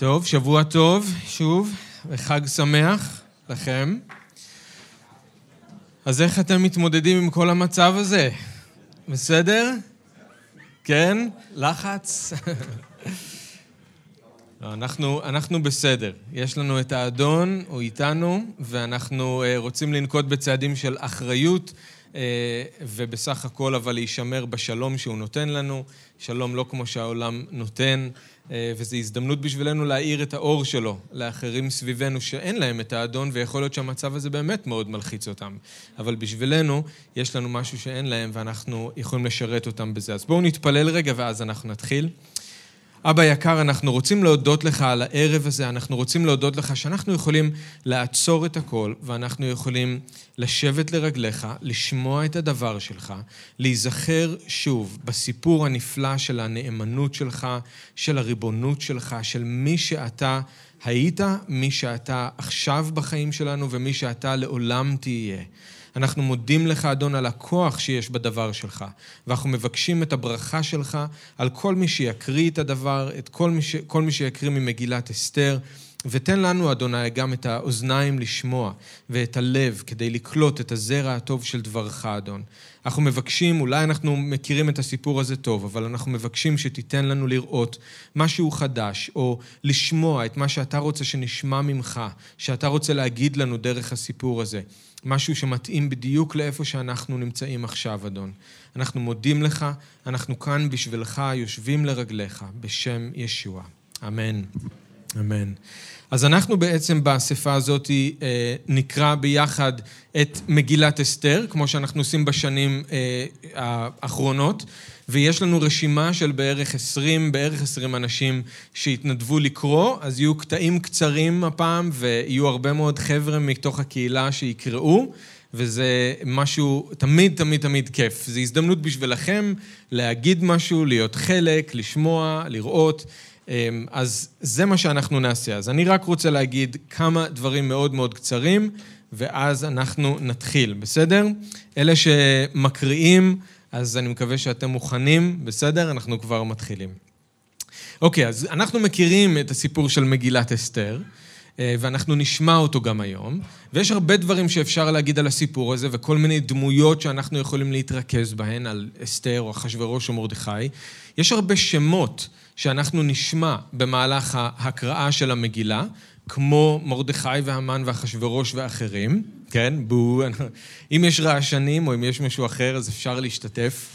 טוב, שבוע טוב, שוב, וחג שמח לכם. אז איך אתם מתמודדים עם כל המצב הזה? בסדר? כן? לחץ? לא, אנחנו, אנחנו בסדר. יש לנו את האדון, הוא איתנו, ואנחנו uh, רוצים לנקוט בצעדים של אחריות, uh, ובסך הכל אבל להישמר בשלום שהוא נותן לנו, שלום לא כמו שהעולם נותן. אה, וזו הזדמנות בשבילנו להאיר את האור שלו לאחרים סביבנו שאין להם את האדון, ויכול להיות שהמצב הזה באמת מאוד מלחיץ אותם. אבל בשבילנו, יש לנו משהו שאין להם, ואנחנו יכולים לשרת אותם בזה. אז בואו נתפלל רגע, ואז אנחנו נתחיל. אבא יקר, אנחנו רוצים להודות לך על הערב הזה, אנחנו רוצים להודות לך שאנחנו יכולים לעצור את הכל, ואנחנו יכולים לשבת לרגליך, לשמוע את הדבר שלך, להיזכר שוב בסיפור הנפלא של הנאמנות שלך, של הריבונות שלך, של מי שאתה היית, מי שאתה עכשיו בחיים שלנו ומי שאתה לעולם תהיה. אנחנו מודים לך, אדון, על הכוח שיש בדבר שלך, ואנחנו מבקשים את הברכה שלך על כל מי שיקריא את הדבר, את כל מי, ש... כל מי שיקריא ממגילת אסתר. ותן לנו, אדוני, גם את האוזניים לשמוע ואת הלב כדי לקלוט את הזרע הטוב של דברך, אדון. אנחנו מבקשים, אולי אנחנו מכירים את הסיפור הזה טוב, אבל אנחנו מבקשים שתיתן לנו לראות משהו חדש, או לשמוע את מה שאתה רוצה שנשמע ממך, שאתה רוצה להגיד לנו דרך הסיפור הזה. משהו שמתאים בדיוק לאיפה שאנחנו נמצאים עכשיו, אדון. אנחנו מודים לך, אנחנו כאן בשבילך, יושבים לרגליך, בשם ישוע. אמן. אמן. אז אנחנו בעצם באספה הזאת אה, נקרא ביחד את מגילת אסתר, כמו שאנחנו עושים בשנים אה, האחרונות, ויש לנו רשימה של בערך 20, בערך 20 אנשים שהתנדבו לקרוא, אז יהיו קטעים קצרים הפעם, ויהיו הרבה מאוד חבר'ה מתוך הקהילה שיקראו. וזה משהו תמיד, תמיד, תמיד כיף. זו הזדמנות בשבילכם להגיד משהו, להיות חלק, לשמוע, לראות. אמ, אז זה מה שאנחנו נעשה. אז אני רק רוצה להגיד כמה דברים מאוד מאוד קצרים, ואז אנחנו נתחיל, בסדר? אלה שמקריאים, אז אני מקווה שאתם מוכנים, בסדר? אנחנו כבר מתחילים. אוקיי, אז אנחנו מכירים את הסיפור של מגילת אסתר. אה, ואנחנו נשמע אותו גם היום. ויש הרבה דברים שאפשר להגיד על הסיפור הזה, וכל מיני דמויות שאנחנו יכולים להתרכז בהן, על אסתר או אחשוורוש או מרדכי. יש הרבה שמות שאנחנו נשמע במהלך ההקראה של המגילה, כמו מרדכי והמן ואחשוורוש ואחרים, כן? בואו, אם יש רעשנים או אם יש משהו אחר, אז אפשר להשתתף.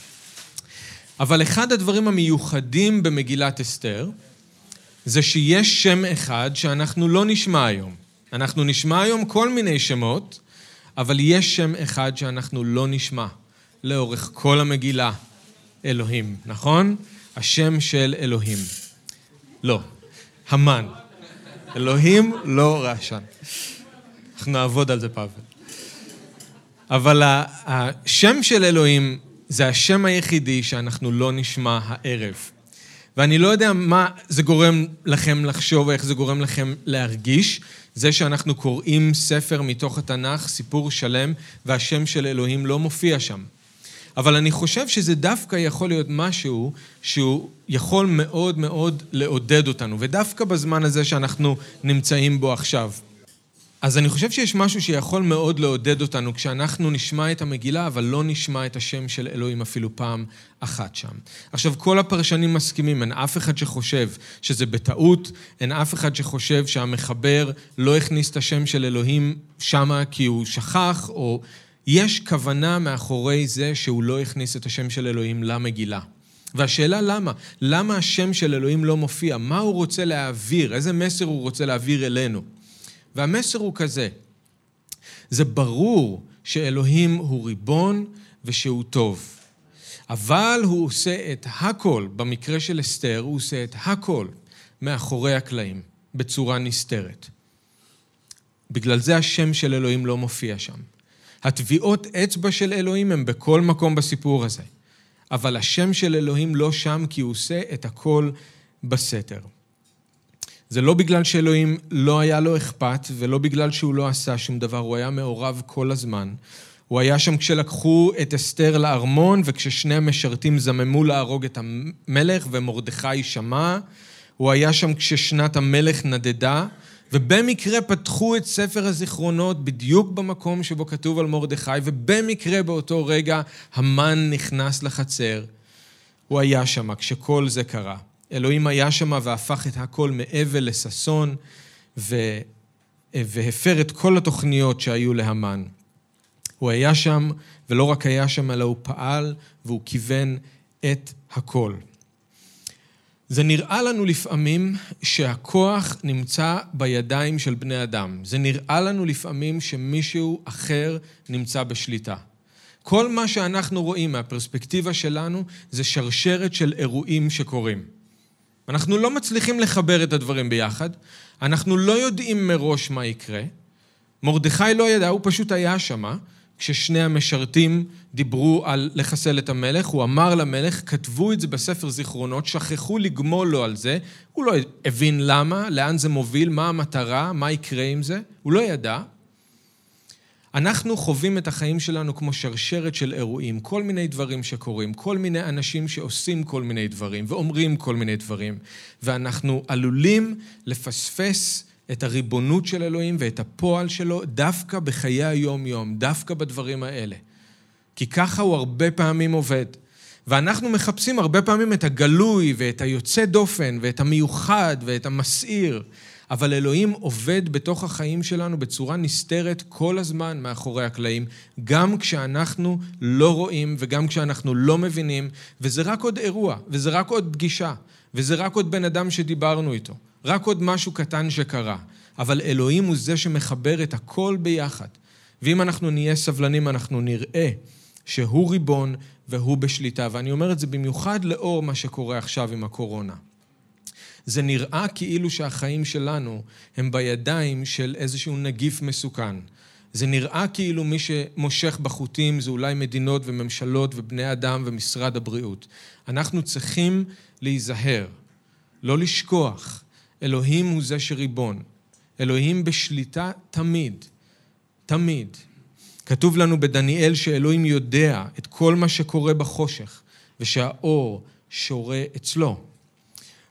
אבל אחד הדברים המיוחדים במגילת אסתר, זה שיש שם אחד שאנחנו לא נשמע היום. אנחנו נשמע היום כל מיני שמות, אבל יש שם אחד שאנחנו לא נשמע לאורך כל המגילה, אלוהים, נכון? השם של אלוהים. לא, המן. אלוהים לא רעשן. אנחנו נעבוד על זה, פאבל. אבל השם של אלוהים זה השם היחידי שאנחנו לא נשמע הערב. ואני לא יודע מה זה גורם לכם לחשוב, איך זה גורם לכם להרגיש. זה שאנחנו קוראים ספר מתוך התנ"ך, סיפור שלם, והשם של אלוהים לא מופיע שם. אבל אני חושב שזה דווקא יכול להיות משהו שהוא יכול מאוד מאוד לעודד אותנו, ודווקא בזמן הזה שאנחנו נמצאים בו עכשיו. אז אני חושב שיש משהו שיכול מאוד לעודד אותנו כשאנחנו נשמע את המגילה, אבל לא נשמע את השם של אלוהים אפילו פעם אחת שם. עכשיו, כל הפרשנים מסכימים, אין אף אחד שחושב שזה בטעות, אין אף אחד שחושב שהמחבר לא הכניס את השם של אלוהים שמה כי הוא שכח, או יש כוונה מאחורי זה שהוא לא הכניס את השם של אלוהים למגילה. והשאלה למה? למה השם של אלוהים לא מופיע? מה הוא רוצה להעביר? איזה מסר הוא רוצה להעביר אלינו? והמסר הוא כזה, זה ברור שאלוהים הוא ריבון ושהוא טוב. אבל הוא עושה את הכל, במקרה של אסתר, הוא עושה את הכל מאחורי הקלעים, בצורה נסתרת. בגלל זה השם של אלוהים לא מופיע שם. הטביעות אצבע של אלוהים הם בכל מקום בסיפור הזה. אבל השם של אלוהים לא שם כי הוא עושה את הכל בסתר. זה לא בגלל שאלוהים לא היה לו אכפת, ולא בגלל שהוא לא עשה שום דבר, הוא היה מעורב כל הזמן. הוא היה שם כשלקחו את אסתר לארמון, וכששני המשרתים זממו להרוג את המלך ומרדכי שמע, הוא היה שם כששנת המלך נדדה, ובמקרה פתחו את ספר הזיכרונות בדיוק במקום שבו כתוב על מרדכי, ובמקרה באותו רגע המן נכנס לחצר. הוא היה שם כשכל זה קרה. אלוהים היה שם והפך את הכל מאבל לששון, ו... והפר את כל התוכניות שהיו להמן. הוא היה שם, ולא רק היה שם, אלא הוא פעל והוא כיוון את הכל. זה נראה לנו לפעמים שהכוח נמצא בידיים של בני אדם. זה נראה לנו לפעמים שמישהו אחר נמצא בשליטה. כל מה שאנחנו רואים מהפרספקטיבה שלנו זה שרשרת של אירועים שקורים. אנחנו לא מצליחים לחבר את הדברים ביחד, אנחנו לא יודעים מראש מה יקרה. מרדכי לא ידע, הוא פשוט היה שמה. כששני המשרתים דיברו על לחסל את המלך, הוא אמר למלך, כתבו את זה בספר זיכרונות, שכחו לגמול לו על זה, הוא לא הבין למה, לאן זה מוביל, מה המטרה, מה יקרה עם זה, הוא לא ידע. אנחנו חווים את החיים שלנו כמו שרשרת של אירועים, כל מיני דברים שקורים, כל מיני אנשים שעושים כל מיני דברים ואומרים כל מיני דברים, ואנחנו עלולים לפספס את הריבונות של אלוהים ואת הפועל שלו דווקא בחיי היום-יום, דווקא בדברים האלה. כי ככה הוא הרבה פעמים עובד. ואנחנו מחפשים הרבה פעמים את הגלוי ואת היוצא דופן ואת המיוחד ואת המסעיר. אבל אלוהים עובד בתוך החיים שלנו בצורה נסתרת כל הזמן מאחורי הקלעים, גם כשאנחנו לא רואים וגם כשאנחנו לא מבינים, וזה רק עוד אירוע, וזה רק עוד פגישה, וזה רק עוד בן אדם שדיברנו איתו. רק עוד משהו קטן שקרה. אבל אלוהים הוא זה שמחבר את הכל ביחד. ואם אנחנו נהיה סבלנים, אנחנו נראה שהוא ריבון והוא בשליטה. ואני אומר את זה במיוחד לאור מה שקורה עכשיו עם הקורונה. זה נראה כאילו שהחיים שלנו הם בידיים של איזשהו נגיף מסוכן. זה נראה כאילו מי שמושך בחוטים זה אולי מדינות וממשלות ובני אדם ומשרד הבריאות. אנחנו צריכים להיזהר, לא לשכוח, אלוהים הוא זה שריבון. אלוהים בשליטה תמיד, תמיד. כתוב לנו בדניאל שאלוהים יודע את כל מה שקורה בחושך, ושהאור שורה אצלו.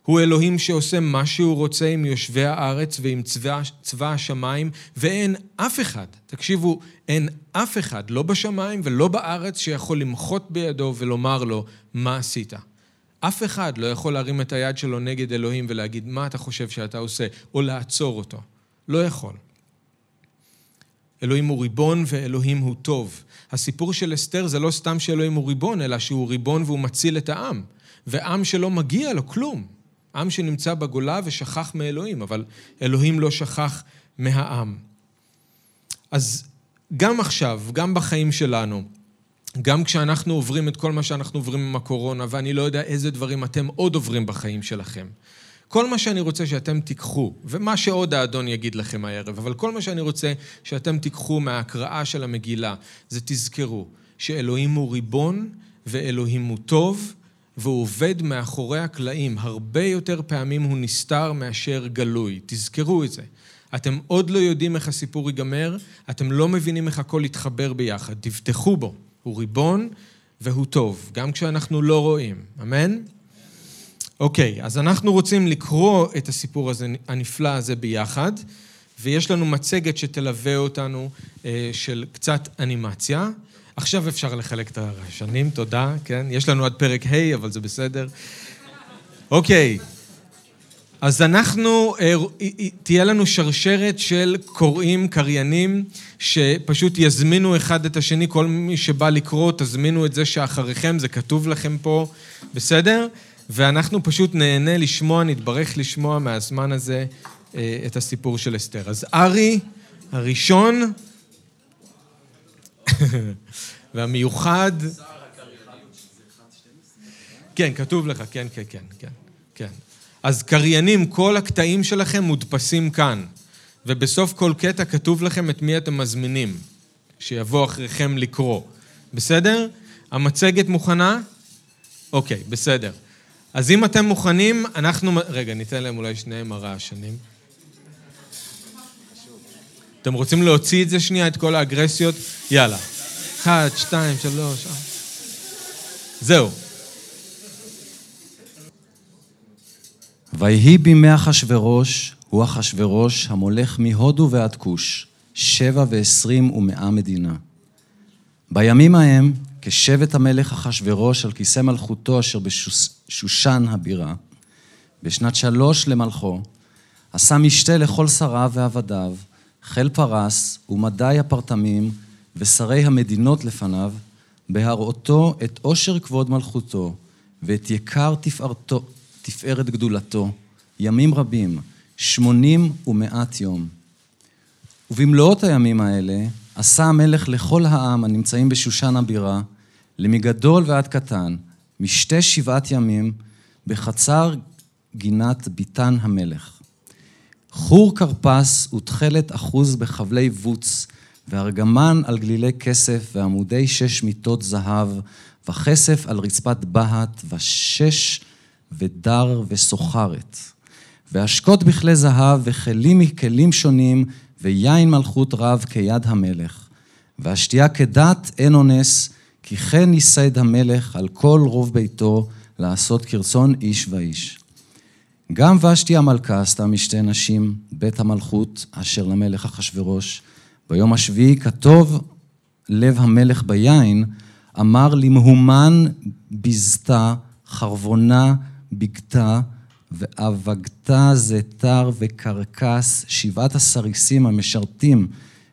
הוא אלוהים שעושה מה שהוא רוצה עם יושבי הארץ ועם צבא, צבא השמיים, ואין אף אחד, תקשיבו, אין אף אחד, לא בשמיים ולא בארץ, שיכול למחות בידו ולומר לו, מה עשית? אף אחד לא יכול להרים את היד שלו נגד אלוהים ולהגיד, מה אתה חושב שאתה עושה? או לעצור אותו. לא יכול. אלוהים הוא ריבון ואלוהים הוא טוב. הסיפור של אסתר זה לא סתם שאלוהים הוא ריבון, אלא שהוא ריבון והוא מציל את העם. ועם שלא מגיע לו כלום. עם שנמצא בגולה ושכח מאלוהים, אבל אלוהים לא שכח מהעם. אז גם עכשיו, גם בחיים שלנו, גם כשאנחנו עוברים את כל מה שאנחנו עוברים עם הקורונה, ואני לא יודע איזה דברים אתם עוד עוברים בחיים שלכם. כל מה שאני רוצה שאתם תיקחו, ומה שעוד האדון יגיד לכם הערב, אבל כל מה שאני רוצה שאתם תיקחו מההקראה של המגילה, זה תזכרו שאלוהים הוא ריבון, ואלוהים הוא טוב, והוא עובד מאחורי הקלעים. הרבה יותר פעמים הוא נסתר מאשר גלוי. תזכרו את זה. אתם עוד לא יודעים איך הסיפור ייגמר, אתם לא מבינים איך הכל יתחבר ביחד. תבטחו בו. הוא ריבון והוא טוב, גם כשאנחנו לא רואים. אמן? אוקיי, אז אנחנו רוצים לקרוא את הסיפור הזה, הנפלא הזה ביחד, ויש לנו מצגת שתלווה אותנו אה, של קצת אנימציה. עכשיו אפשר לחלק את הרעשנים, תודה, כן? יש לנו עד פרק ה', אבל זה בסדר. אוקיי. אז אנחנו, אה, תהיה לנו שרשרת של קוראים, קריינים, שפשוט יזמינו אחד את השני, כל מי שבא לקרוא, תזמינו את זה שאחריכם, זה כתוב לכם פה, בסדר? ואנחנו פשוט נהנה לשמוע, נתברך לשמוע מהזמן הזה אה, את הסיפור של אסתר. אז ארי הראשון והמיוחד... כן, כתוב לך, כן, כן, כן, כן, כן. אז קריינים, כל הקטעים שלכם מודפסים כאן, ובסוף כל קטע כתוב לכם את מי אתם מזמינים, שיבוא אחריכם לקרוא. בסדר? המצגת מוכנה? אוקיי, בסדר. אז אם אתם מוכנים, אנחנו... רגע, ניתן להם אולי שניהם הרעשנים. אתם רוצים להוציא את זה שנייה, את כל האגרסיות? יאללה. אחת, שתיים, שלוש. זהו. ויהי בימי אחשורוש, הוא אחשורוש המולך מהודו ועד כוש, שבע ועשרים ומאה מדינה. בימים ההם, כשבט המלך אחשורוש על כיסא מלכותו אשר בשושן הבירה, בשנת שלוש למלכו, עשה משתה לכל שריו ועבדיו, חיל פרס ומדי הפרטמים ושרי המדינות לפניו, בהראותו את עושר כבוד מלכותו ואת יקר תפארתו, תפארת גדולתו, ימים רבים, שמונים ומעט יום. ובמלאת הימים האלה עשה המלך לכל העם הנמצאים בשושן הבירה, למגדול ועד קטן, משתי שבעת ימים, בחצר גינת ביתן המלך. חור כרפס ותכלת אחוז בחבלי בוץ, וארגמן על גלילי כסף, ועמודי שש מיטות זהב, וכסף על רצפת בהת, ושש ודר וסוחרת. והשקות בכלי זהב, וכלים מכלים שונים, ויין מלכות רב כיד המלך. והשתייה כדת אין אונס, כי כן ייסד המלך על כל רוב ביתו לעשות כרצון איש ואיש. גם ושתי המלכה עשתה משתי נשים, בית המלכות, אשר למלך אחשורוש. ביום השביעי כתוב לב המלך ביין, אמר למהומן בזתה, חרבונה בגתה, ואבגתה זתר וקרקס, שבעת הסריסים המשרתים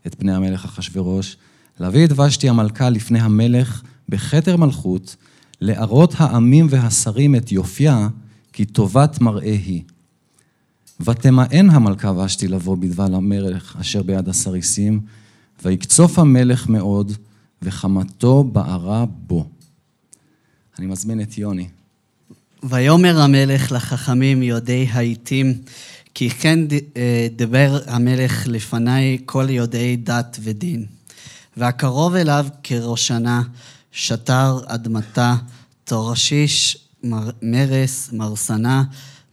את פני המלך אחשורוש, להביא את ושתי המלכה לפני המלך בכתר מלכות, להראות העמים והשרים את יופייה, כי טובת מראה היא. ותמאן המלכה ושתי לבוא בדבל המלך אשר ביד הסריסים, ויקצוף המלך מאוד, וחמתו בערה בו. אני מזמין את יוני. ויאמר המלך לחכמים יודעי העיתים, כי כן אה, דבר המלך לפניי כל יודעי דת ודין. והקרוב אליו כראשנה, שטר אדמתה, תורשיש מרס, מרסנה,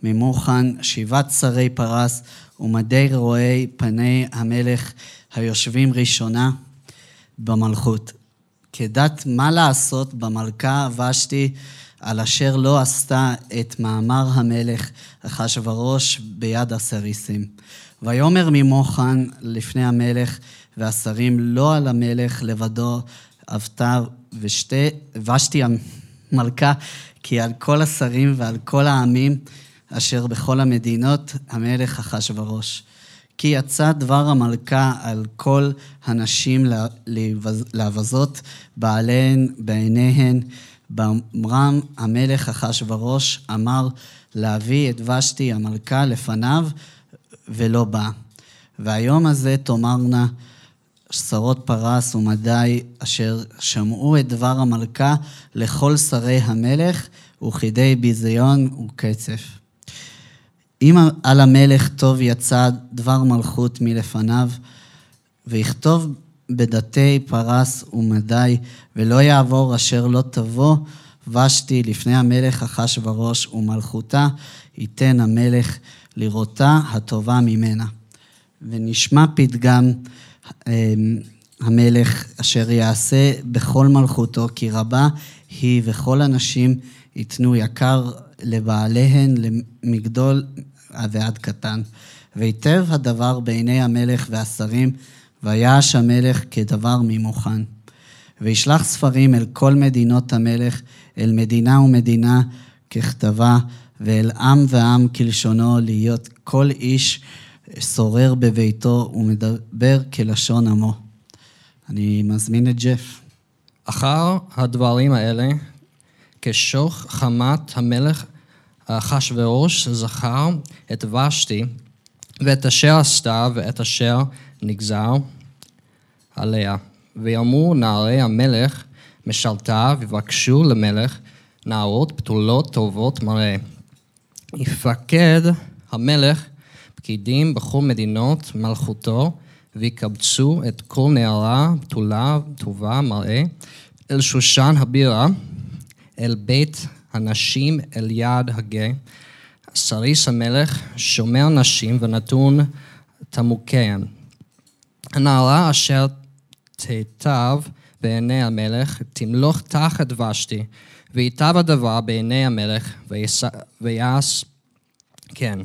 ממוחן, שבעת שרי פרס ומדי רואי פני המלך היושבים ראשונה במלכות. כדת מה לעשות במלכה ושתי על אשר לא עשתה את מאמר המלך אחשורוש ביד הסריסים. ויאמר ממוחן לפני המלך והשרים לא על המלך לבדו עבתה ושתי, ושתי המלכה כי על כל השרים ועל כל העמים אשר בכל המדינות המלך אחשורוש. כי יצא דבר המלכה על כל הנשים להבזות בעליהן בעיניהן. באמרם המלך אחשורוש אמר להביא את ושתי המלכה לפניו ולא בא. והיום הזה תאמרנה שרות פרס ומדי אשר שמעו את דבר המלכה לכל שרי המלך וכדי ביזיון וקצף. אם על המלך טוב יצא דבר מלכות מלפניו, ויכתוב בדתי פרס ומדי, ולא יעבור אשר לא תבוא ושתי לפני המלך אחשורוש ומלכותה, ייתן המלך לראותה הטובה ממנה. ונשמע פתגם אמ, המלך אשר יעשה בכל מלכותו, כי רבה היא וכל הנשים ייתנו יקר לבעליהן למגדול ועד קטן. והיטב הדבר בעיני המלך והשרים, ויעש המלך כדבר ממוכן. וישלח ספרים אל כל מדינות המלך, אל מדינה ומדינה ככתבה, ואל עם ועם כלשונו, להיות כל איש שורר בביתו ומדבר כלשון עמו. אני מזמין את ג'ף. אחר הדברים האלה, כשוך חמת המלך אחשורוש זכר את ושתי ואת אשר עשתה ואת אשר נגזר עליה. ויאמרו נערי המלך משלתה ויבקשו למלך נערות בתולות טובות מראה. יפקד המלך פקידים בכל מדינות מלכותו, ויקבצו את כל נערה בתולה טובה מראה אל שושן הבירה, אל בית הנשים, אל יד הגיא. סריס המלך שומר נשים ונתון תמוקיהן. הנערה אשר תיטב בעיני המלך, תמלוך תחת ושתי, וייטב הדבר בעיני המלך, ויעש כן.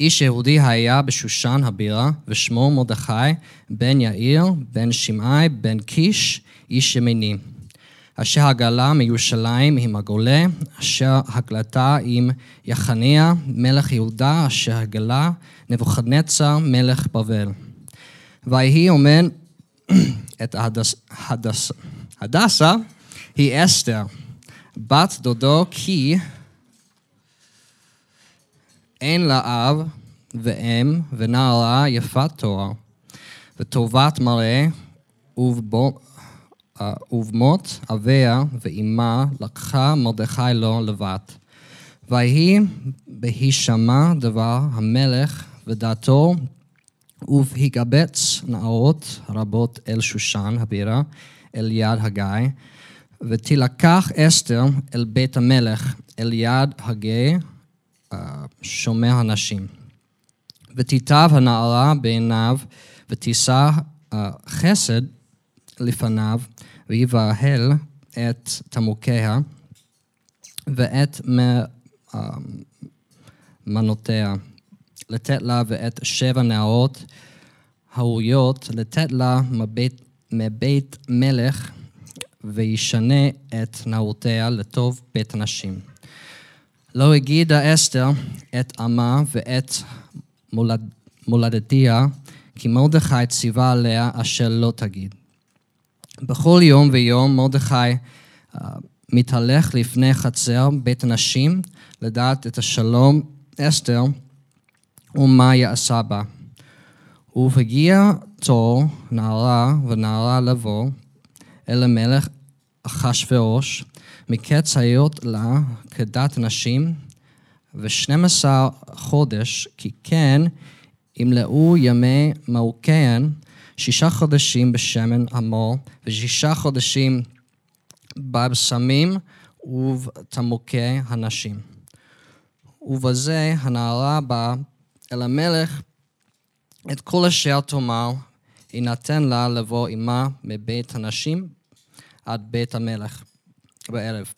איש יהודי היה בשושן הבירה, ושמו מרדכי, בן יאיר, בן שמעי, בן קיש, איש ימיני. אשר הגלה מירושלים עם הגולה, אשר הגלתה עם יחניה, מלך יהודה, אשר הגלה נבוכדנצר, מלך בבל. ויהי אומן את הדס, הדס, הדסה, היא אסתר, בת דודו כי אין לה אב ואם ונערה יפת תואר, וטובת מראה ובו, אה, ובמות אביה ואימה לקחה מרדכי לו לבת. ויהי בהישמע דבר המלך ודעתו ובהיגבץ נערות רבות אל שושן הבירה, אל יד הגיא, ותילקח אסתר אל בית המלך, אל יד הגיא, אה, שומע הנשים. ותיטב הנערה בעיניו, ותישא אה, חסד לפניו, ויבהל את תמוקיה ואת אה, מנותיה. לתת לה ואת שבע נערות האוריות, לתת לה מבית, מבית מלך, וישנה את נערותיה לטוב בית הנשים. לא הגידה אסתר את עמה ואת מולד, מולדתיה, כי מרדכי ציווה עליה אשר לא תגיד. בכל יום ויום מרדכי uh, מתהלך לפני חצר בית הנשים, לדעת את השלום אסתר ומה יעשה בה. ובהגיע תור נערה ונערה לבוא אל המלך אחשורוש, מקץ היות לה כדת נשים, ושנים עשר חודש, כי כן ימלאו ימי מעוקיהן שישה חודשים בשמן המור, ושישה חודשים בבשמים ובתמוקי הנשים. ובזה הנערה באה אל המלך את כל אשר תאמר, יינתן לה לבוא עמה מבית הנשים עד בית המלך בערב.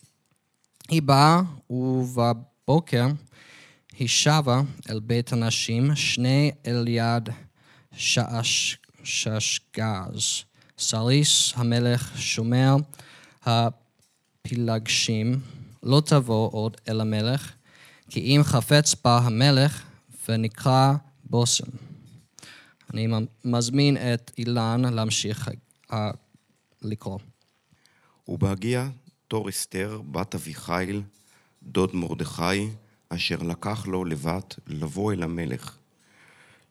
היא באה, ובבוקר היא שבה אל בית הנשים, שני אל יד שעש, ששגז. סריס המלך שומר הפילגשים, לא תבוא עוד אל המלך, כי אם חפץ בה המלך, ונקרא בושם. אני מזמין את אילן להמשיך אה, לקרוא. ובהגיע תור אסתר, בת אביחיל, דוד מרדכי, אשר לקח לו לבת לבוא אל המלך.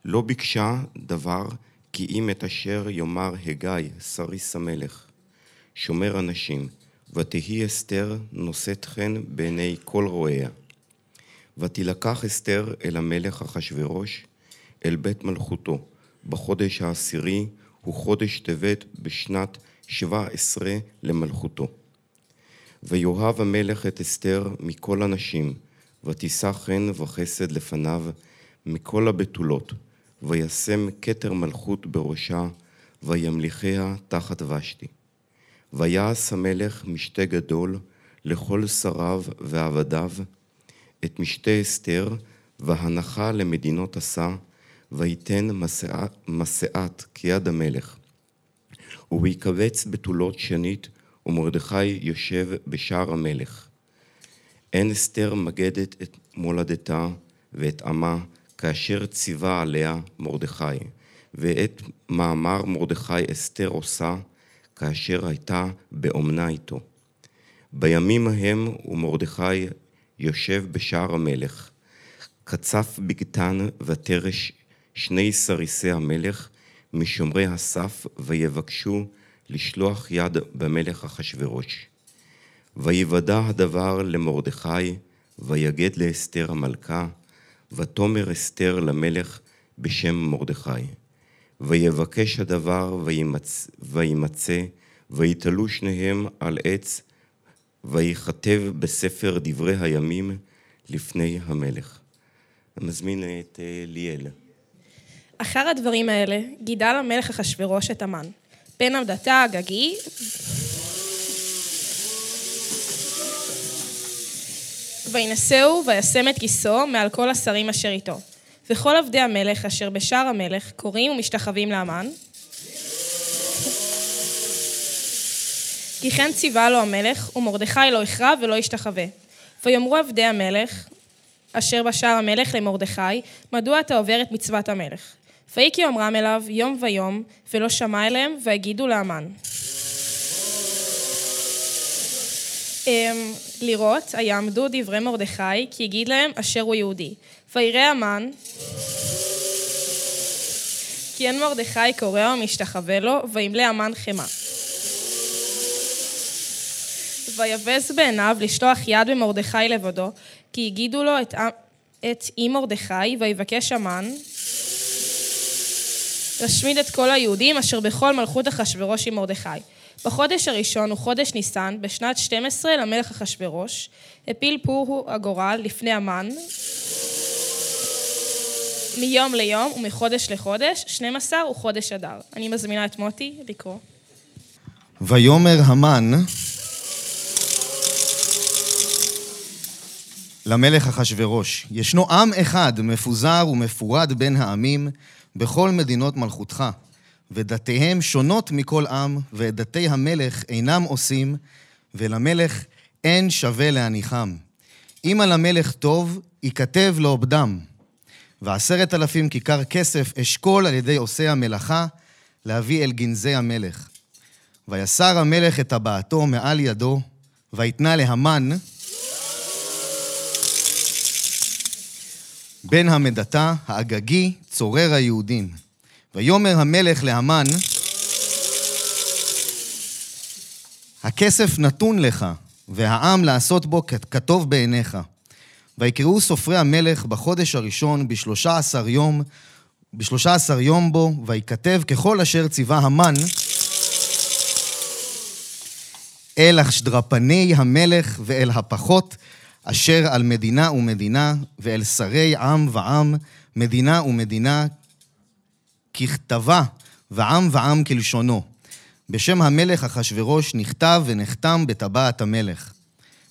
לא ביקשה דבר כי אם את אשר יאמר הגיא, סריס המלך, שומר אנשים, ותהי אסתר נושאת חן בעיני כל רואיה. ותילקח אסתר אל המלך אחשורוש, אל בית מלכותו, בחודש העשירי, הוא חודש טבת בשנת שבע עשרה למלכותו. ויאהב המלך את אסתר מכל הנשים, ותישא חן וחסד לפניו מכל הבתולות, וישם כתר מלכות בראשה, וימליכיה תחת ושתי. ויעש המלך משתה גדול לכל שריו ועבדיו, את משתה אסתר, והנחה למדינות עשה, ויתן מסעת כיד המלך. וביקבץ בתולות שנית, ומרדכי יושב בשער המלך. אין אסתר מגדת את מולדתה ואת עמה, כאשר ציווה עליה מרדכי, ואת מאמר מרדכי אסתר עושה, כאשר הייתה באומנה איתו. בימים ההם ומרדכי יושב בשער המלך, קצף בגתן ותרש שני סריסי המלך משומרי הסף ויבקשו לשלוח יד במלך אחשורוש. ויוודע הדבר למרדכי, ויגד לאסתר המלכה, ותאמר אסתר למלך בשם מרדכי. ויבקש הדבר וימצא, ויתלו שניהם על עץ וייכתב בספר דברי הימים לפני המלך. אני מזמין את אה, ליאל. אחר הדברים האלה גידל המלך אחשורוש את המן, בן עבדתה הגגי, וינשאו וישם את כיסאו מעל כל השרים אשר איתו. וכל עבדי המלך אשר בשער המלך קוראים ומשתחווים לאמן. כי כן ציווה לו המלך, ומרדכי לא יכרע ולא ישתחווה. ויאמרו עבדי המלך, אשר בשער המלך למרדכי, מדוע אתה עובר את מצוות המלך? ויהי כי אומרם אליו יום ויום, ולא שמע אליהם, ויגידו לאמן. אמ, לראות, היעמדו דברי מרדכי, כי הגיד להם אשר הוא יהודי. ויראה המן, כי אין מרדכי קורא ומשתחווה לו, וימלא המן חמא. ויבז בעיניו לשלוח יד במרדכי לבדו, כי הגידו לו את, את אי מרדכי, ויבקש המן להשמיד את כל היהודים אשר בכל מלכות אחשורוש עם מרדכי. בחודש הראשון הוא חודש ניסן, בשנת 12 למלך אחשורוש, הפיל פורו הגורל לפני המן, מיום ליום ומחודש לחודש, 12 הוא חודש אדר. אני מזמינה את מוטי לקרוא. ויאמר המן למלך אחשורוש, ישנו עם אחד מפוזר ומפורד בין העמים בכל מדינות מלכותך, ודתיהם שונות מכל עם, ואת דתי המלך אינם עושים, ולמלך אין שווה להניחם. אם על המלך טוב, ייכתב לעובדם. ועשרת אלפים כיכר כסף אשכול על ידי עושי המלאכה, להביא אל גנזי המלך. ויסר המלך את טבעתו מעל ידו, ויתנה להמן, בן המדתה, האגגי, צורר היהודים. ויאמר המלך להמן, הכסף נתון לך, והעם לעשות בו כטוב בעיניך. ויקראו סופרי המלך בחודש הראשון, בשלושה עשר יום, בשלושה עשר יום בו, ויכתב ככל אשר ציווה המן, אל השדרפני המלך ואל הפחות, אשר על מדינה ומדינה, ואל שרי עם ועם, מדינה ומדינה, ככתבה, ועם ועם כלשונו. בשם המלך אחשורוש נכתב ונחתם בטבעת המלך.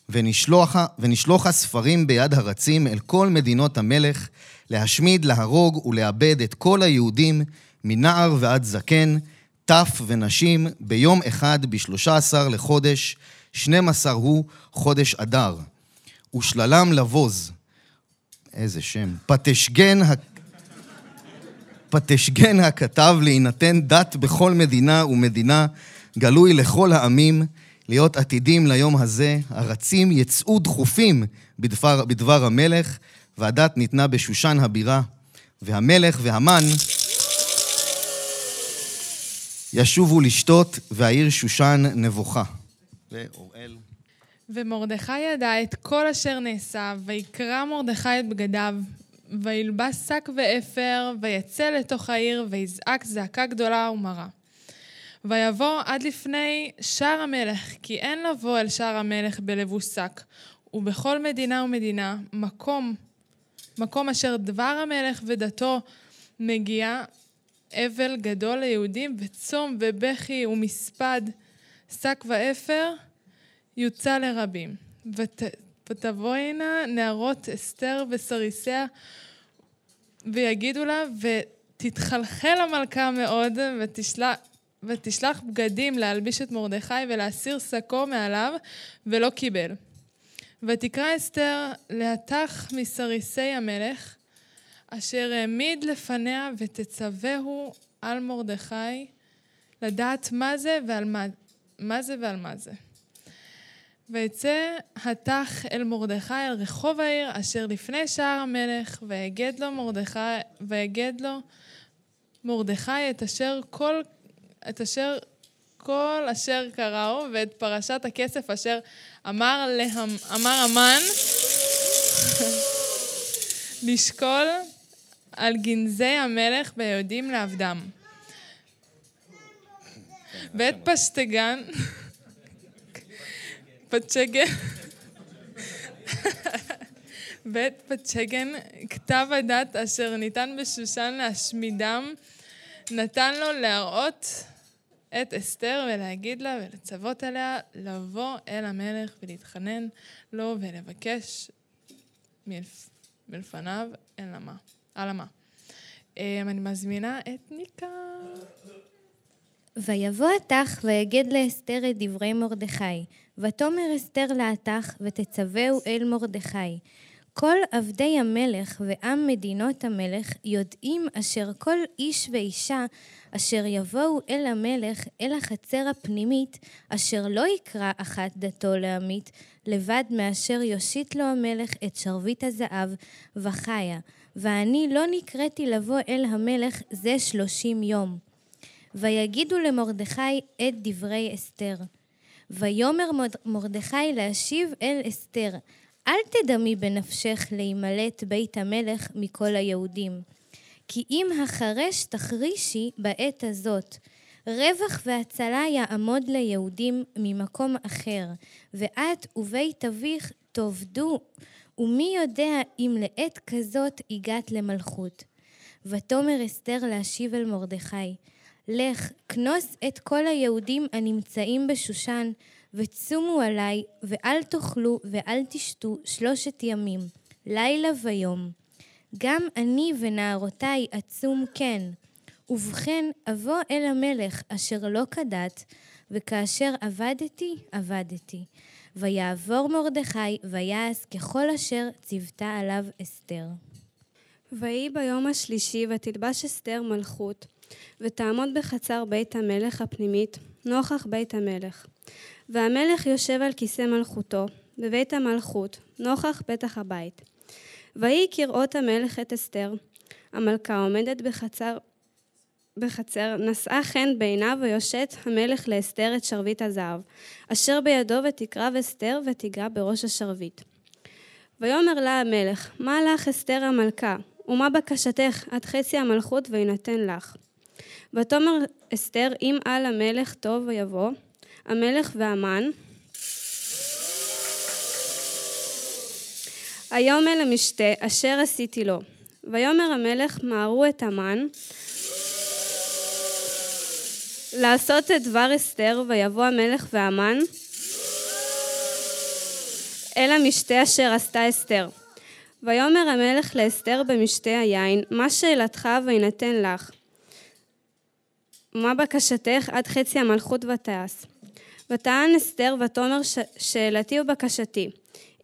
ונשלוחה, ונשלוחה ספרים ביד הרצים אל כל מדינות המלך, להשמיד, להרוג ולאבד את כל היהודים, מנער ועד זקן, טף ונשים, ביום אחד בשלושה עשר לחודש, שנים עשר הוא חודש אדר. ושללם לבוז, איזה שם, פטשגן, פטשגן הכתב להינתן דת בכל מדינה ומדינה, גלוי לכל העמים, להיות עתידים ליום הזה, הרצים יצאו דחופים בדבר, בדבר המלך, והדת ניתנה בשושן הבירה, והמלך והמן ישובו לשתות, והעיר שושן נבוכה. ואוראל. ומרדכי ידע את כל אשר נעשה, ויקרע מרדכי את בגדיו, וילבש שק ואפר, ויצא לתוך העיר, ויזעק זעקה גדולה ומרה. ויבוא עד לפני שער המלך, כי אין לבוא אל שער המלך בלבוש שק, ובכל מדינה ומדינה, מקום, מקום אשר דבר המלך ודתו מגיע, אבל גדול ליהודים, וצום ובכי ומספד, שק ואפר, יוצא לרבים. ות, ותבואינה נערות אסתר וסריסיה, ויגידו לה, ותתחלחל המלכה מאוד, ותשלח... ותשלח בגדים להלביש את מרדכי ולהסיר שקו מעליו, ולא קיבל. ותקרא אסתר להתך מסריסי המלך, אשר העמיד לפניה ותצווהו על מרדכי לדעת מה זה ועל מה, מה זה ועל מה זה. ויצא התך אל מרדכי אל רחוב העיר אשר לפני שער המלך, ויגד לו מרדכי, ויגד לו מרדכי את אשר כל את אשר כל אשר קראו, ואת פרשת הכסף אשר אמר, להם, אמר המן לשקול על גנזי המלך ביהודים לעבדם. ואת פשטגן, פצ'גן, ואת פצ'גן, כתב הדת אשר ניתן בשושן להשמידם, נתן לו להראות את אסתר ולהגיד לה ולצוות עליה לבוא אל המלך ולהתחנן לו ולבקש מלפ... מלפניו אל המה. על המה. אה, אני מזמינה את ניקה. ויבוא התך ויגד לאסתר את דברי מרדכי. ותאמר אסתר להתך ותצווהו אל מרדכי. כל עבדי המלך ועם מדינות המלך יודעים אשר כל איש ואישה אשר יבואו אל המלך אל החצר הפנימית, אשר לא יקרא אחת דתו לעמית, לבד מאשר יושיט לו המלך את שרביט הזהב, וחיה. ואני לא נקראתי לבוא אל המלך זה שלושים יום. ויגידו למרדכי את דברי אסתר. ויאמר מרדכי להשיב אל אסתר, אל תדמי בנפשך להימלט בית המלך מכל היהודים. כי אם החרש תחרישי בעת הזאת, רווח והצלה יעמוד ליהודים ממקום אחר, ואת ובית אביך תאבדו, ומי יודע אם לעת כזאת הגעת למלכות. ותאמר אסתר להשיב אל מרדכי, לך, כנוס את כל היהודים הנמצאים בשושן, וצומו עלי, ואל תאכלו ואל תשתו שלושת ימים, לילה ויום. גם אני ונערותי אצום כן. ובכן אבוא אל המלך אשר לא כדת, וכאשר עבדתי, עבדתי. ויעבור מרדכי, ויעש ככל אשר ציוותה עליו אסתר. ויהי ביום השלישי, ותלבש אסתר מלכות, ותעמוד בחצר בית המלך הפנימית, נוכח בית המלך. והמלך יושב על כיסא מלכותו, בבית המלכות, נוכח פתח הבית. ויהי כראות המלך את אסתר, המלכה עומדת בחצר, בחצר, נשאה חן בעיניו ויושט המלך לאסתר את שרביט הזהב, אשר בידו ותקרב אסתר ותיגע בראש השרביט. ויאמר לה המלך, מה לך אסתר המלכה, ומה בקשתך עד חצי המלכות ויינתן לך. ותאמר אסתר, אם על המלך טוב ויבוא, המלך והמן, היום אל המשתה אשר עשיתי לו. ויאמר המלך מהרו את המן לעשות את דבר אסתר ויבוא המלך והמן אל המשתה אשר עשתה אסתר. ויאמר המלך לאסתר במשתה היין מה שאלתך ויינתן לך ומה בקשתך עד חצי המלכות ותעש. וטען אסתר ותאמר שאלתי ובקשתי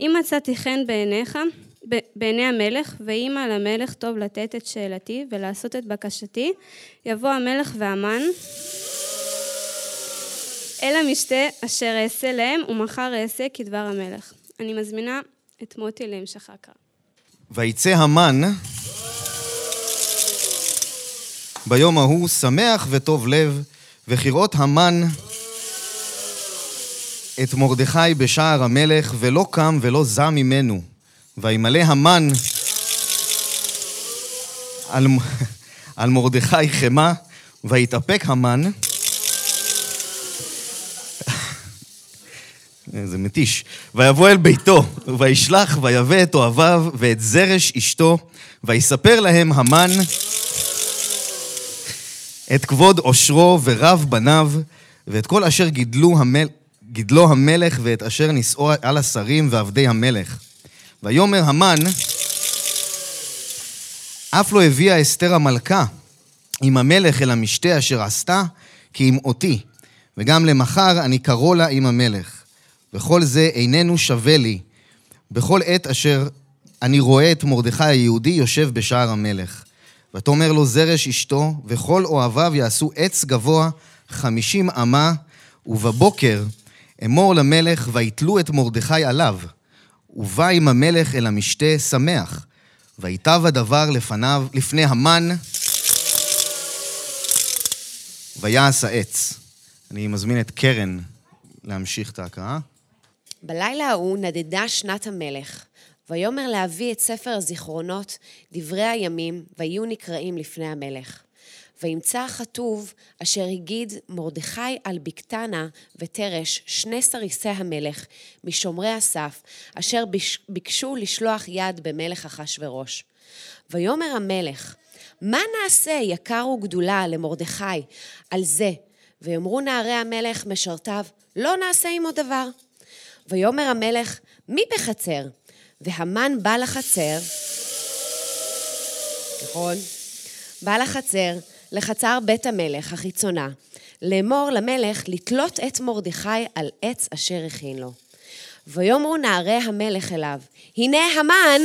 אם מצאתי חן בעיניך, בעיני המלך, ואם על המלך טוב לתת את שאלתי ולעשות את בקשתי, יבוא המלך והמן אל המשתה אשר אעשה להם, ומחר אעשה כדבר המלך. אני מזמינה את מוטי להמשך ההקראה. ויצא המן ביום ההוא שמח וטוב לב, וכראות המן את מרדכי בשער המלך, ולא קם ולא זע ממנו. וימלא המן על, על מרדכי חמה, ויתאפק המן. זה מתיש. ויבוא אל ביתו, וישלח ויבא את אוהביו ואת זרש אשתו, ויספר להם המן את כבוד עושרו ורב בניו, ואת כל אשר גידלו המל... גידלו המלך ואת אשר נישאו על השרים ועבדי המלך. ויאמר המן, אף לא הביאה אסתר המלכה עם המלך אל המשתה אשר עשתה, כי עם אותי, וגם למחר אני קרוא לה עם המלך. וכל זה איננו שווה לי, בכל עת אשר אני רואה את מרדכי היהודי יושב בשער המלך. ותאמר לו זרש אשתו, וכל אוהביו יעשו עץ גבוה חמישים אמה, ובבוקר אמור למלך, ויתלו את מרדכי עליו. ובא עם המלך אל המשתה שמח, ויטב הדבר לפניו, לפני המן, ויעש העץ. אני מזמין את קרן להמשיך את ההקראה. בלילה ההוא נדדה שנת המלך, ויאמר להביא את ספר הזיכרונות, דברי הימים, ויהיו נקראים לפני המלך. וימצא הכתוב אשר הגיד מרדכי על בקתנה ותרש שני סריסי המלך משומרי הסף אשר ביקשו לשלוח יד במלך אחשורוש. ויאמר המלך מה נעשה יקר וגדולה למרדכי על זה ויאמרו נערי המלך משרתיו לא נעשה עמו דבר. ויאמר המלך מי בחצר והמן בא לחצר, נכון? בא לחצר, לחצר בית המלך החיצונה, לאמור למלך לתלות את מרדכי על עץ אשר הכין לו. ויאמרו נערי המלך אליו, הנה המן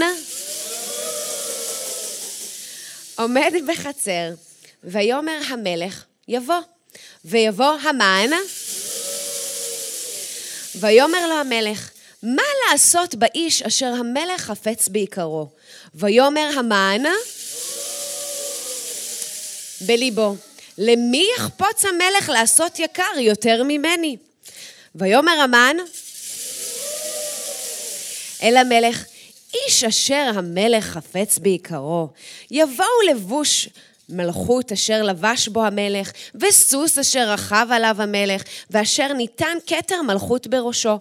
עומד בחצר, ויאמר המלך, יבוא. ויבוא המן, ויאמר לו המלך, מה לעשות באיש אשר המלך חפץ ביקרו? ויאמר המן בליבו, למי יחפוץ המלך לעשות יקר יותר ממני? ויאמר המן אל המלך, איש אשר המלך חפץ ביקרו, יבואו לבוש מלכות אשר לבש בו המלך, וסוס אשר רכב עליו המלך, ואשר ניתן כתר מלכות בראשו.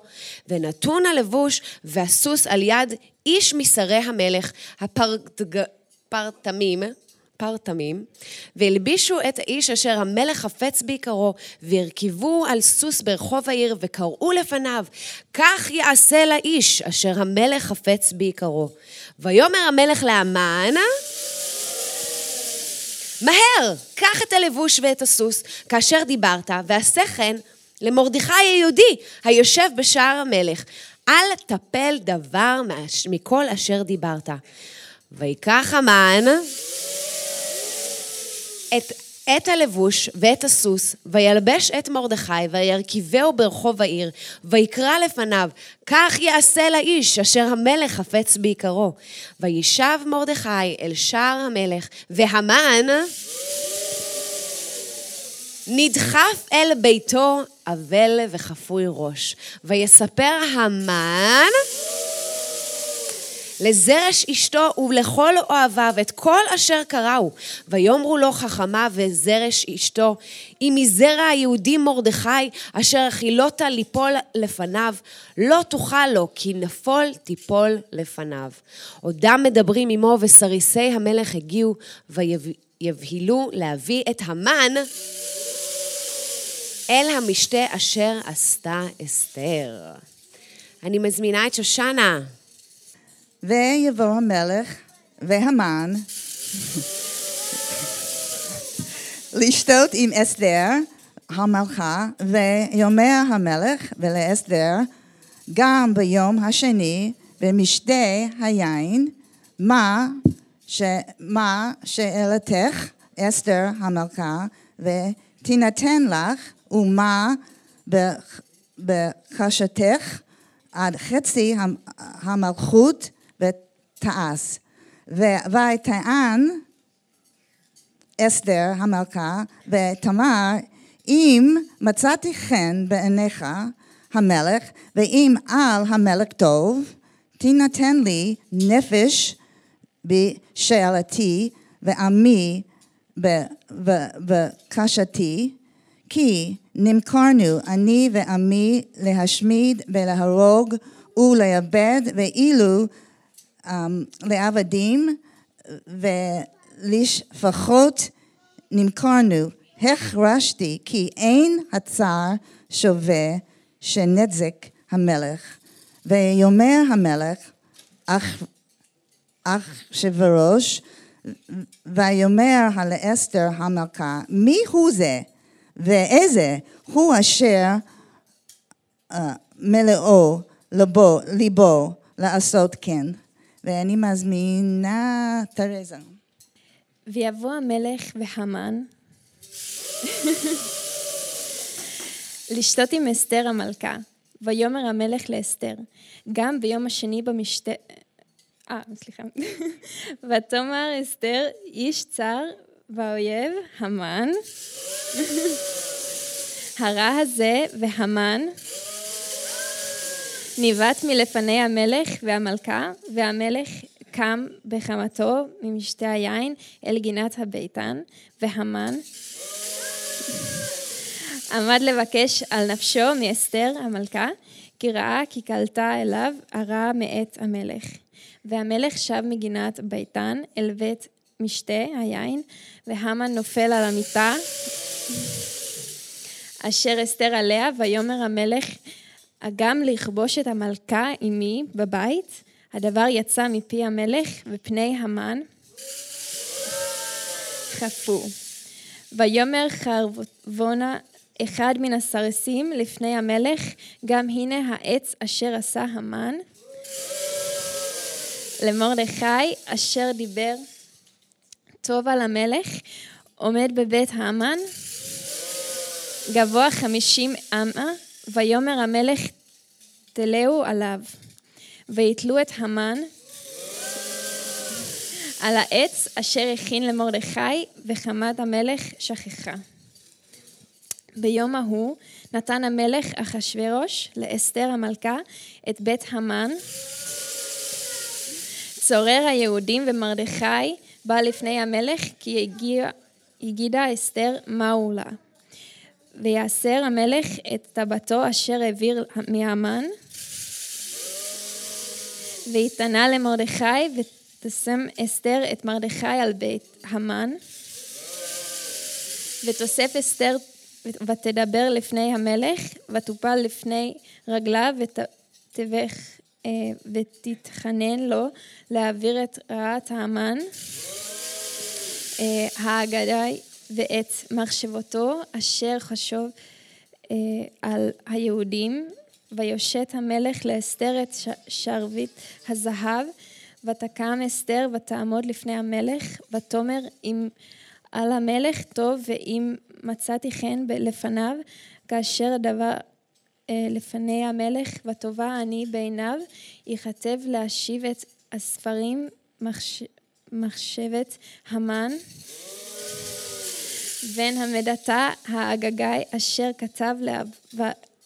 ונתון הלבוש והסוס על יד איש משרי המלך, הפרטמים, פרטמים, והלבישו את האיש אשר המלך חפץ ביקרו, והרכיבו על סוס ברחוב העיר, וקראו לפניו, כך יעשה לאיש אשר המלך חפץ ביקרו. ויאמר המלך לאמן, מהר, קח את הלבוש ואת הסוס, כאשר דיברת, ועשה כן למרדכי היהודי, היושב בשער המלך. אל תפל דבר מכל אשר דיברת. ויקח המן את, את הלבוש ואת הסוס, וילבש את מרדכי, וירכיבהו ברחוב העיר, ויקרא לפניו, כך יעשה לאיש אשר המלך חפץ ביקרו. וישב מרדכי אל שער המלך, והמן נדחף אל ביתו אבל וחפוי ראש. ויספר המן לזרש אשתו ולכל אוהביו את כל אשר קראו. ויאמרו לו חכמה וזרש אשתו, אם מזרע היהודי מרדכי, אשר הכילותה ליפול לפניו, לא תוכל לו, כי נפול תיפול לפניו. עודם מדברים עמו, וסריסי המלך הגיעו, ויבהילו להביא את המן אל המשתה אשר עשתה אסתר. אני מזמינה את שושנה. ויבוא המלך והמן לשתות עם אסתר המלכה, ויאמר המלך ולאסתר, גם ביום השני במשתה היין, מה, ש, מה שאלתך אסתר המלכה, ותינתן לך, ומה בקשתך עד חצי המלכות ותעש. ויטען אסתר המלכה ותמר, אם מצאתי חן בעיניך המלך, ואם על המלך טוב, תינתן לי נפש בשאלתי ועמי בקשתי, כי נמכרנו אני ועמי להשמיד ולהרוג ולאבד, ואילו לעבדים ולשפחות נמכרנו. החרשתי כי אין הצער שווה שנזק המלך. ויאמר המלך, שבראש, ויאמר לאסתר המלכה, מי הוא זה? ואיזה הוא אשר uh, מלאו לבו, ליבו לעשות כן. ואני מזמינה תרזה. ויבוא המלך והמן לשתות עם אסתר המלכה. ויאמר המלך לאסתר, גם ביום השני במשתה... אה, סליחה. ותאמר אסתר, איש צר והאויב, המן, הרע הזה והמן ניווט מלפני המלך והמלכה, והמלך קם בחמתו ממשתה היין אל גינת הביתן, והמן עמד לבקש על נפשו מאסתר המלכה, כי ראה כי קלטה אליו הרע מאת המלך. והמלך שב מגינת ביתן אל בית משתה היין, והמן נופל על המיטה אשר אסתר עליה, ויאמר המלך, אגם לכבוש את המלכה עמי בבית, הדבר יצא מפי המלך, ופני המן חפו. ויאמר חרבונה אחד מן הסרסים לפני המלך, גם הנה העץ אשר עשה המן למרדכי, אשר דיבר טוב על המלך, עומד בבית האמן, גבוה חמישים אמה, ויאמר המלך תלהו עליו, ויתלו את המן על העץ אשר הכין למרדכי, וחמת המלך שכחה. ביום ההוא נתן המלך אחשורוש לאסתר המלכה את בית המן. צורר היהודים ומרדכי בא לפני המלך כי הגיע, הגידה אסתר מהו לה. ויאסר המלך את טבתו אשר העביר מהמן, ויתנה למרדכי ותשם אסתר את מרדכי על בית המן, ותוסף אסתר ותדבר לפני המלך, ותופל לפני רגליו, ותבך ותתחנן לו להעביר את רעת האמן, האגדי ואת מחשבותו אשר חשוב על היהודים, ויושט המלך לאסתר את שרביט הזהב, ותקם אסתר ותעמוד לפני המלך, ותאמר אם על המלך טוב ואם מצאתי חן לפניו, כאשר הדבר לפני המלך וטובה אני בעיניו, ייכתב להשיב את הספרים מחש... מחשבת המן, בן המדתה האגגי אשר כתב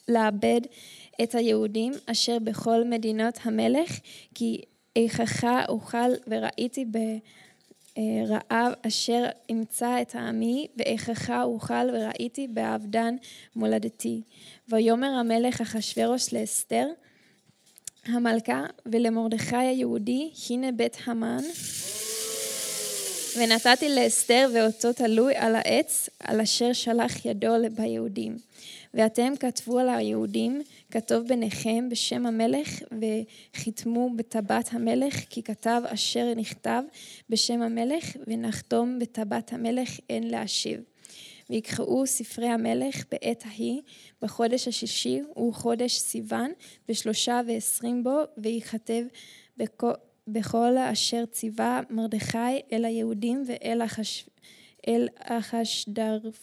לאבד את היהודים אשר בכל מדינות המלך, כי איכך אוכל וראיתי ברעב אשר אמצא את העמי, ואיכך אוכל וראיתי באבדן מולדתי. ויאמר המלך אחשורוש לאסתר המלכה ולמרדכי היהודי, הנה בית המן. ונתתי לאסתר ואותו תלוי על העץ, על אשר שלח ידו ביהודים. ואתם כתבו על היהודים, כתוב ביניכם בשם המלך, וחיתמו בטבעת המלך, כי כתב אשר נכתב בשם המלך, ונחתום בטבעת המלך אין להשיב. ויקראו ספרי המלך בעת ההיא, בחודש השישי, הוא חודש סיוון, בשלושה ועשרים בו, וייכתב בכל אשר ציווה מרדכי אל היהודים ואל החש... החשדרפנים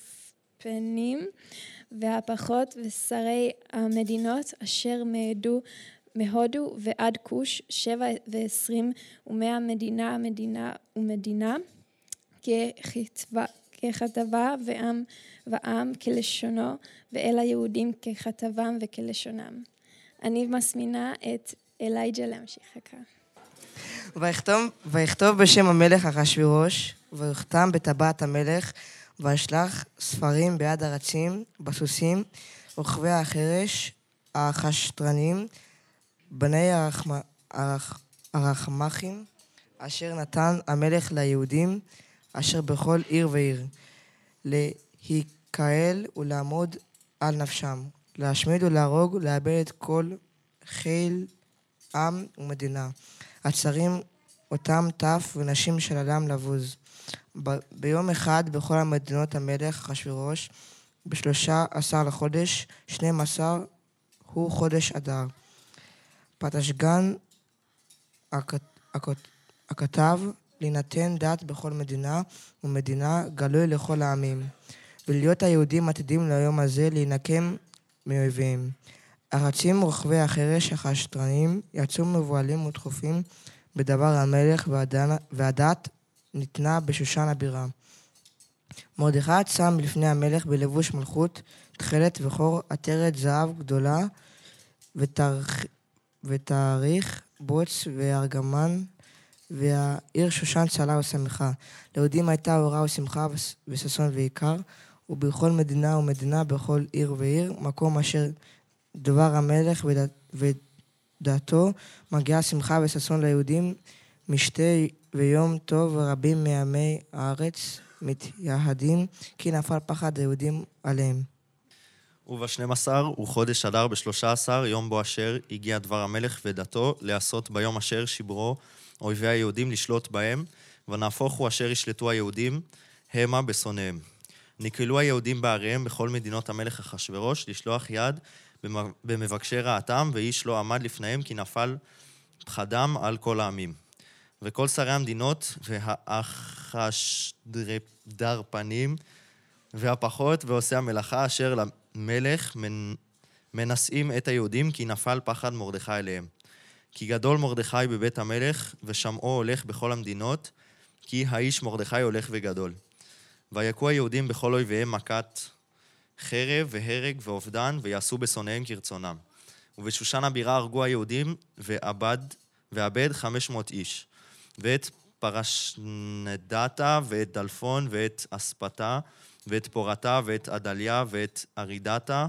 והפחות ושרי המדינות אשר מעדו מהודו ועד כוש, שבע ועשרים ומאה מדינה, מדינה ומדינה, ככתבה, ככתבה ועם ועם כלשונו, ואל היהודים ככתבם וכלשונם. אני מזמינה את אלייג'ה להמשיך הקרא. ויכתוב, בשם המלך אחשוורוש, ויחתם בטבעת המלך, וישלח ספרים ביד הרצים, בסוסים, רוכבי החרש, החשטרנים, בני הרחמ... הרח... הרחמכים, אשר נתן המלך ליהודים, אשר בכל עיר ועיר, להיקהל ולעמוד על נפשם, להשמיד ולהרוג, לאבד את כל חיל עם ומדינה. הצרים אותם טף ונשים של אדם לבוז. ב- ביום אחד בכל המדינות המלך אחשוורוש, בשלושה עשר לחודש, שנים עשר הוא חודש אדר. פתשגן הכ- הכ- הכתב להינתן דת בכל מדינה ומדינה גלוי לכל העמים, ולהיות היהודים עתידים ליום הזה להינקם מאויביהם. הרצים רוכבי החרש החשטרנים יצאו מבוהלים ודחופים בדבר המלך והדת ניתנה בשושן הבירה. מרדכי צם לפני המלך בלבוש מלכות, תכלת וחור עטרת זהב גדולה, ותאריך בוץ וארגמן, והעיר שושן צלה ושמחה. ליהודים הייתה אורה ושמחה וששון ועיקר, ובכל מדינה ומדינה, בכל עיר ועיר, מקום אשר דבר המלך ודעת, ודעתו, מגיעה שמחה וששון ליהודים, משתה ויום טוב ורבים מעמי הארץ מתייהדים, כי נפל פחד היהודים עליהם. ובשנים עשר הוא חודש אדר בשלושה עשר, יום בו אשר הגיע דבר המלך ודתו, לעשות ביום אשר שיברו אויבי היהודים לשלוט בהם, ונהפוך הוא אשר ישלטו היהודים המה בשונאיהם. נקהלו היהודים בעריהם בכל מדינות המלך אחשורוש לשלוח יד במבקשי רעתם, ואיש לא עמד לפניהם כי נפל פחדם על כל העמים. וכל שרי המדינות והאחשדרפנים והפחות ועושי המלאכה אשר למלך מנשאים את היהודים כי נפל פחד מרדכי אליהם. כי גדול מרדכי בבית המלך ושמעו הולך בכל המדינות כי האיש מרדכי הולך וגדול. ויכו היהודים בכל אויביהם מכת חרב והרג ואובדן ויעשו בשונאיהם כרצונם. ובשושן הבירה הרגו היהודים ועבד, ועבד חמש מאות איש. ואת פרשנדתה ואת דלפון ואת אספתה ואת פורתה ואת עדליה ואת ארידתה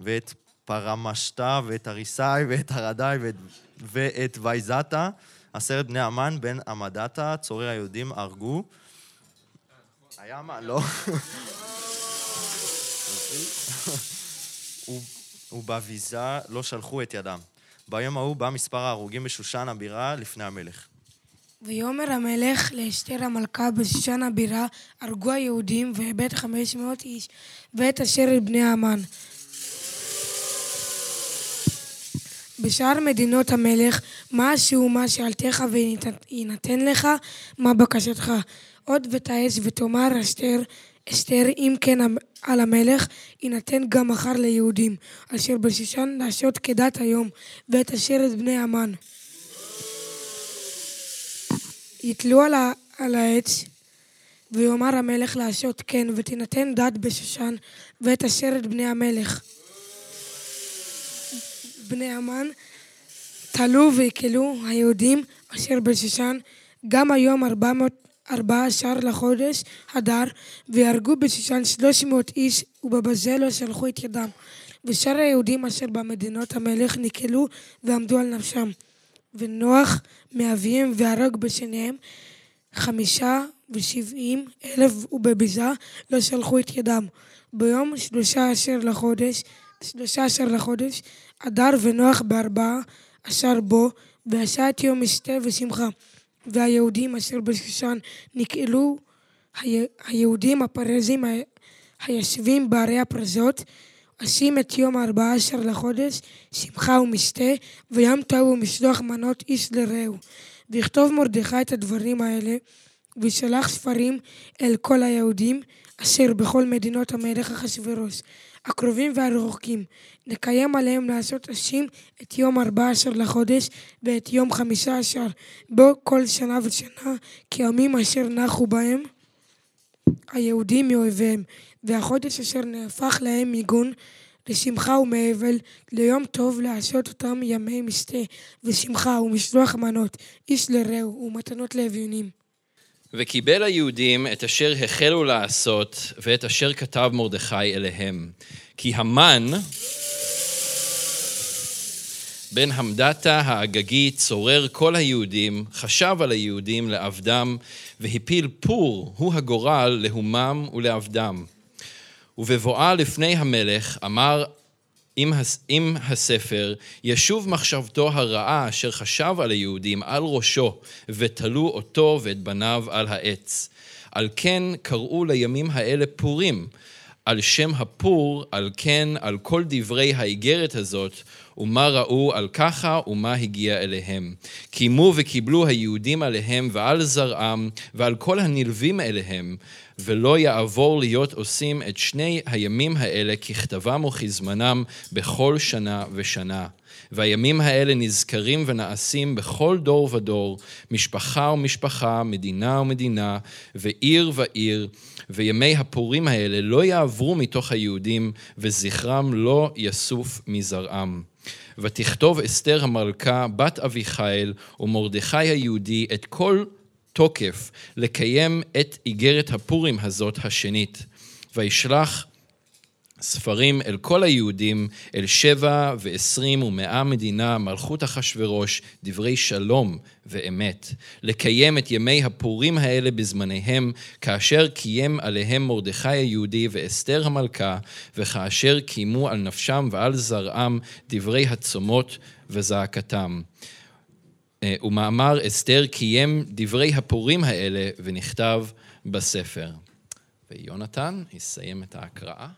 ואת פרמשתה ואת אריסאי ואת הרדאי ואת, ואת וייזתה עשרת בני המן בן עמדתה צורר היהודים הרגו היה מה? לא. ובביזה לא שלחו את ידם. ביום ההוא בא מספר ההרוגים בשושן הבירה לפני המלך. ויאמר המלך לאסתר המלכה בשושן הבירה, הרגו היהודים והבאת חמש מאות איש, ואת אשר את בני המן. בשאר מדינות המלך, מה שהוא מה שאלתך ויינתן לך, מה בקשתך. עוד ותעש ותאמר אסתר, אסתר אם כן על המלך, יינתן גם מחר ליהודים, אשר בשושן לעשות כדת היום, ואת אשר את בני המן. יתלו על, ה, על העץ, ויאמר המלך לעשות כן, ותינתן דת בשושן, ואת אשר את בני המלך. בני המן תלו ויקלו היהודים אשר בשושן, גם היום ארבע מאות ארבע עשר לחודש הדר, והרגו שלוש מאות איש, ובבזה לא שלחו את ידם. ושאר היהודים אשר במדינות המלך נקהלו ועמדו על נפשם. ונוח מאביהם והרג בשניהם חמישה ושבעים אלף ובביזה לא שלחו את ידם. ביום שלושה עשר לחודש, שלושה עשר לחודש, אדר ונוח בארבעה עשר בו, ועשה את יום משתה ושמחה. והיהודים אשר בשושן נקהלו, היהודים הפרזים היושבים בערי הפרזות, עשים את יום הארבעה עשר לחודש, שמחה ומשתה, ויום טוב ומשלוח מנות איש לרעהו. ויכתוב מרדכי את הדברים האלה, וישלח ספרים אל כל היהודים, אשר בכל מדינות המלך אחשורוש, הקרובים והרחוקים. נקיים עליהם לעשות אשים את יום ארבע עשר לחודש ואת יום חמישה עשר בו כל שנה ושנה, כי ימים אשר נחו בהם היהודים מאויביהם, והחודש אשר נהפך להם מיגון לשמחה ומאבל, ליום טוב לעשות אותם ימי משתה ושמחה ומשלוח מנות, איש לרעהו ומתנות לאביונים. וקיבל היהודים את אשר החלו לעשות, ואת אשר כתב מרדכי אליהם. כי המן, בן המדתה האגגי, צורר כל היהודים, חשב על היהודים לעבדם, והפיל פור, הוא הגורל, להומם ולעבדם. ובבואה לפני המלך, אמר עם, עם הספר, ישוב מחשבתו הרעה אשר חשב על היהודים על ראשו, ותלו אותו ואת בניו על העץ. על כן קראו לימים האלה פורים, על שם הפור, על כן, על כל דברי האיגרת הזאת, ומה ראו על ככה ומה הגיע אליהם. קיימו וקיבלו היהודים עליהם ועל זרעם ועל כל הנלווים אליהם, ולא יעבור להיות עושים את שני הימים האלה ככתבם וכזמנם בכל שנה ושנה. והימים האלה נזכרים ונעשים בכל דור ודור, משפחה ומשפחה, מדינה ומדינה, ועיר ועיר, וימי הפורים האלה לא יעברו מתוך היהודים, וזכרם לא יסוף מזרעם. ותכתוב אסתר המלכה, בת אביחיל, ומרדכי היהודי, את כל תוקף לקיים את איגרת הפורים הזאת השנית. וישלח ספרים אל כל היהודים, אל שבע ועשרים ומאה מדינה, מלכות אחשורוש, דברי שלום ואמת. לקיים את ימי הפורים האלה בזמניהם, כאשר קיים עליהם מרדכי היהודי ואסתר המלכה, וכאשר קיימו על נפשם ועל זרעם דברי הצומות וזעקתם. אה, ומאמר אסתר קיים דברי הפורים האלה ונכתב בספר. ויונתן יסיים את ההקראה.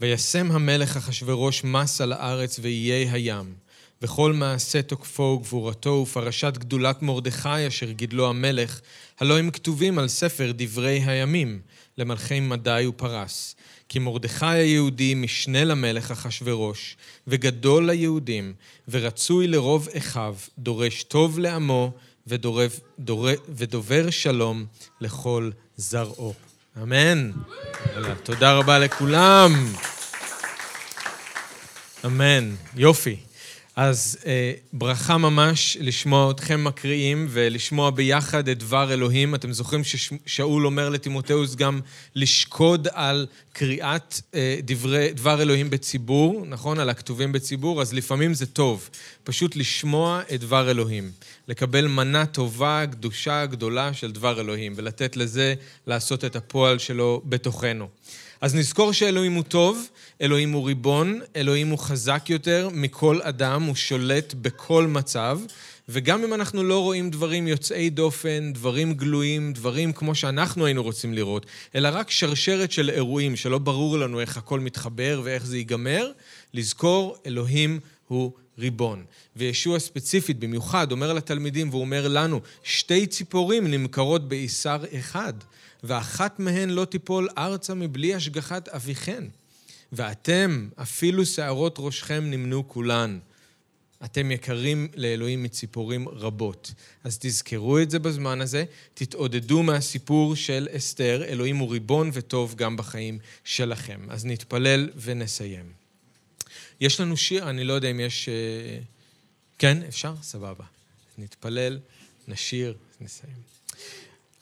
וישם המלך אחשורוש מס על הארץ ואיי הים, וכל מעשה תוקפו וגבורתו ופרשת גדולת מרדכי אשר גידלו המלך, הלא הם כתובים על ספר דברי הימים, למלכי מדי ופרס. כי מרדכי היהודי משנה למלך אחשורוש, וגדול ליהודים, ורצוי לרוב אחיו, דורש טוב לעמו, ודורב, דור, ודובר שלום לכל זרעו. אמן. תודה רבה לכולם. אמן. יופי. אז אה, ברכה ממש לשמוע אתכם מקריאים ולשמוע ביחד את דבר אלוהים. אתם זוכרים ששאול אומר לטימותאוס גם לשקוד על קריאת אה, דברי, דבר אלוהים בציבור, נכון? על הכתובים בציבור, אז לפעמים זה טוב. פשוט לשמוע את דבר אלוהים. לקבל מנה טובה, קדושה, גדולה של דבר אלוהים, ולתת לזה לעשות את הפועל שלו בתוכנו. אז נזכור שאלוהים הוא טוב, אלוהים הוא ריבון, אלוהים הוא חזק יותר מכל אדם, הוא שולט בכל מצב, וגם אם אנחנו לא רואים דברים יוצאי דופן, דברים גלויים, דברים כמו שאנחנו היינו רוצים לראות, אלא רק שרשרת של אירועים שלא ברור לנו איך הכל מתחבר ואיך זה ייגמר, לזכור, אלוהים הוא ריבון. וישוע ספציפית, במיוחד, אומר לתלמידים והוא אומר לנו, שתי ציפורים נמכרות בעיסר אחד. ואחת מהן לא תיפול ארצה מבלי השגחת אביכן. ואתם, אפילו שערות ראשכם נמנו כולן. אתם יקרים לאלוהים מציפורים רבות. אז תזכרו את זה בזמן הזה, תתעודדו מהסיפור של אסתר, אלוהים הוא ריבון וטוב גם בחיים שלכם. אז נתפלל ונסיים. יש לנו שיר, אני לא יודע אם יש... אה, כן, אפשר? סבבה. נתפלל, נשיר, נסיים.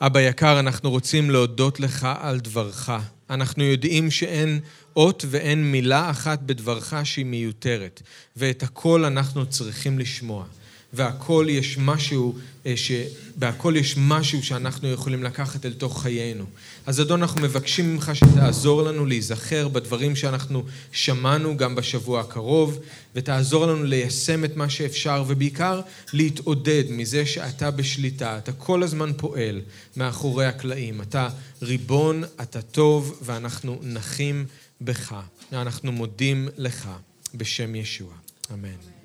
אבא יקר, אנחנו רוצים להודות לך על דברך. אנחנו יודעים שאין אות ואין מילה אחת בדברך שהיא מיותרת, ואת הכל אנחנו צריכים לשמוע. והכל יש משהו, אה, ש... בהכל יש משהו שאנחנו יכולים לקחת אל תוך חיינו. אז אדון, אנחנו מבקשים ממך שתעזור לנו להיזכר בדברים שאנחנו שמענו גם בשבוע הקרוב, ותעזור לנו ליישם את מה שאפשר, ובעיקר להתעודד מזה שאתה בשליטה, אתה כל הזמן פועל מאחורי הקלעים. אתה ריבון, אתה טוב, ואנחנו נחים בך. אנחנו מודים לך בשם ישוע. אמן.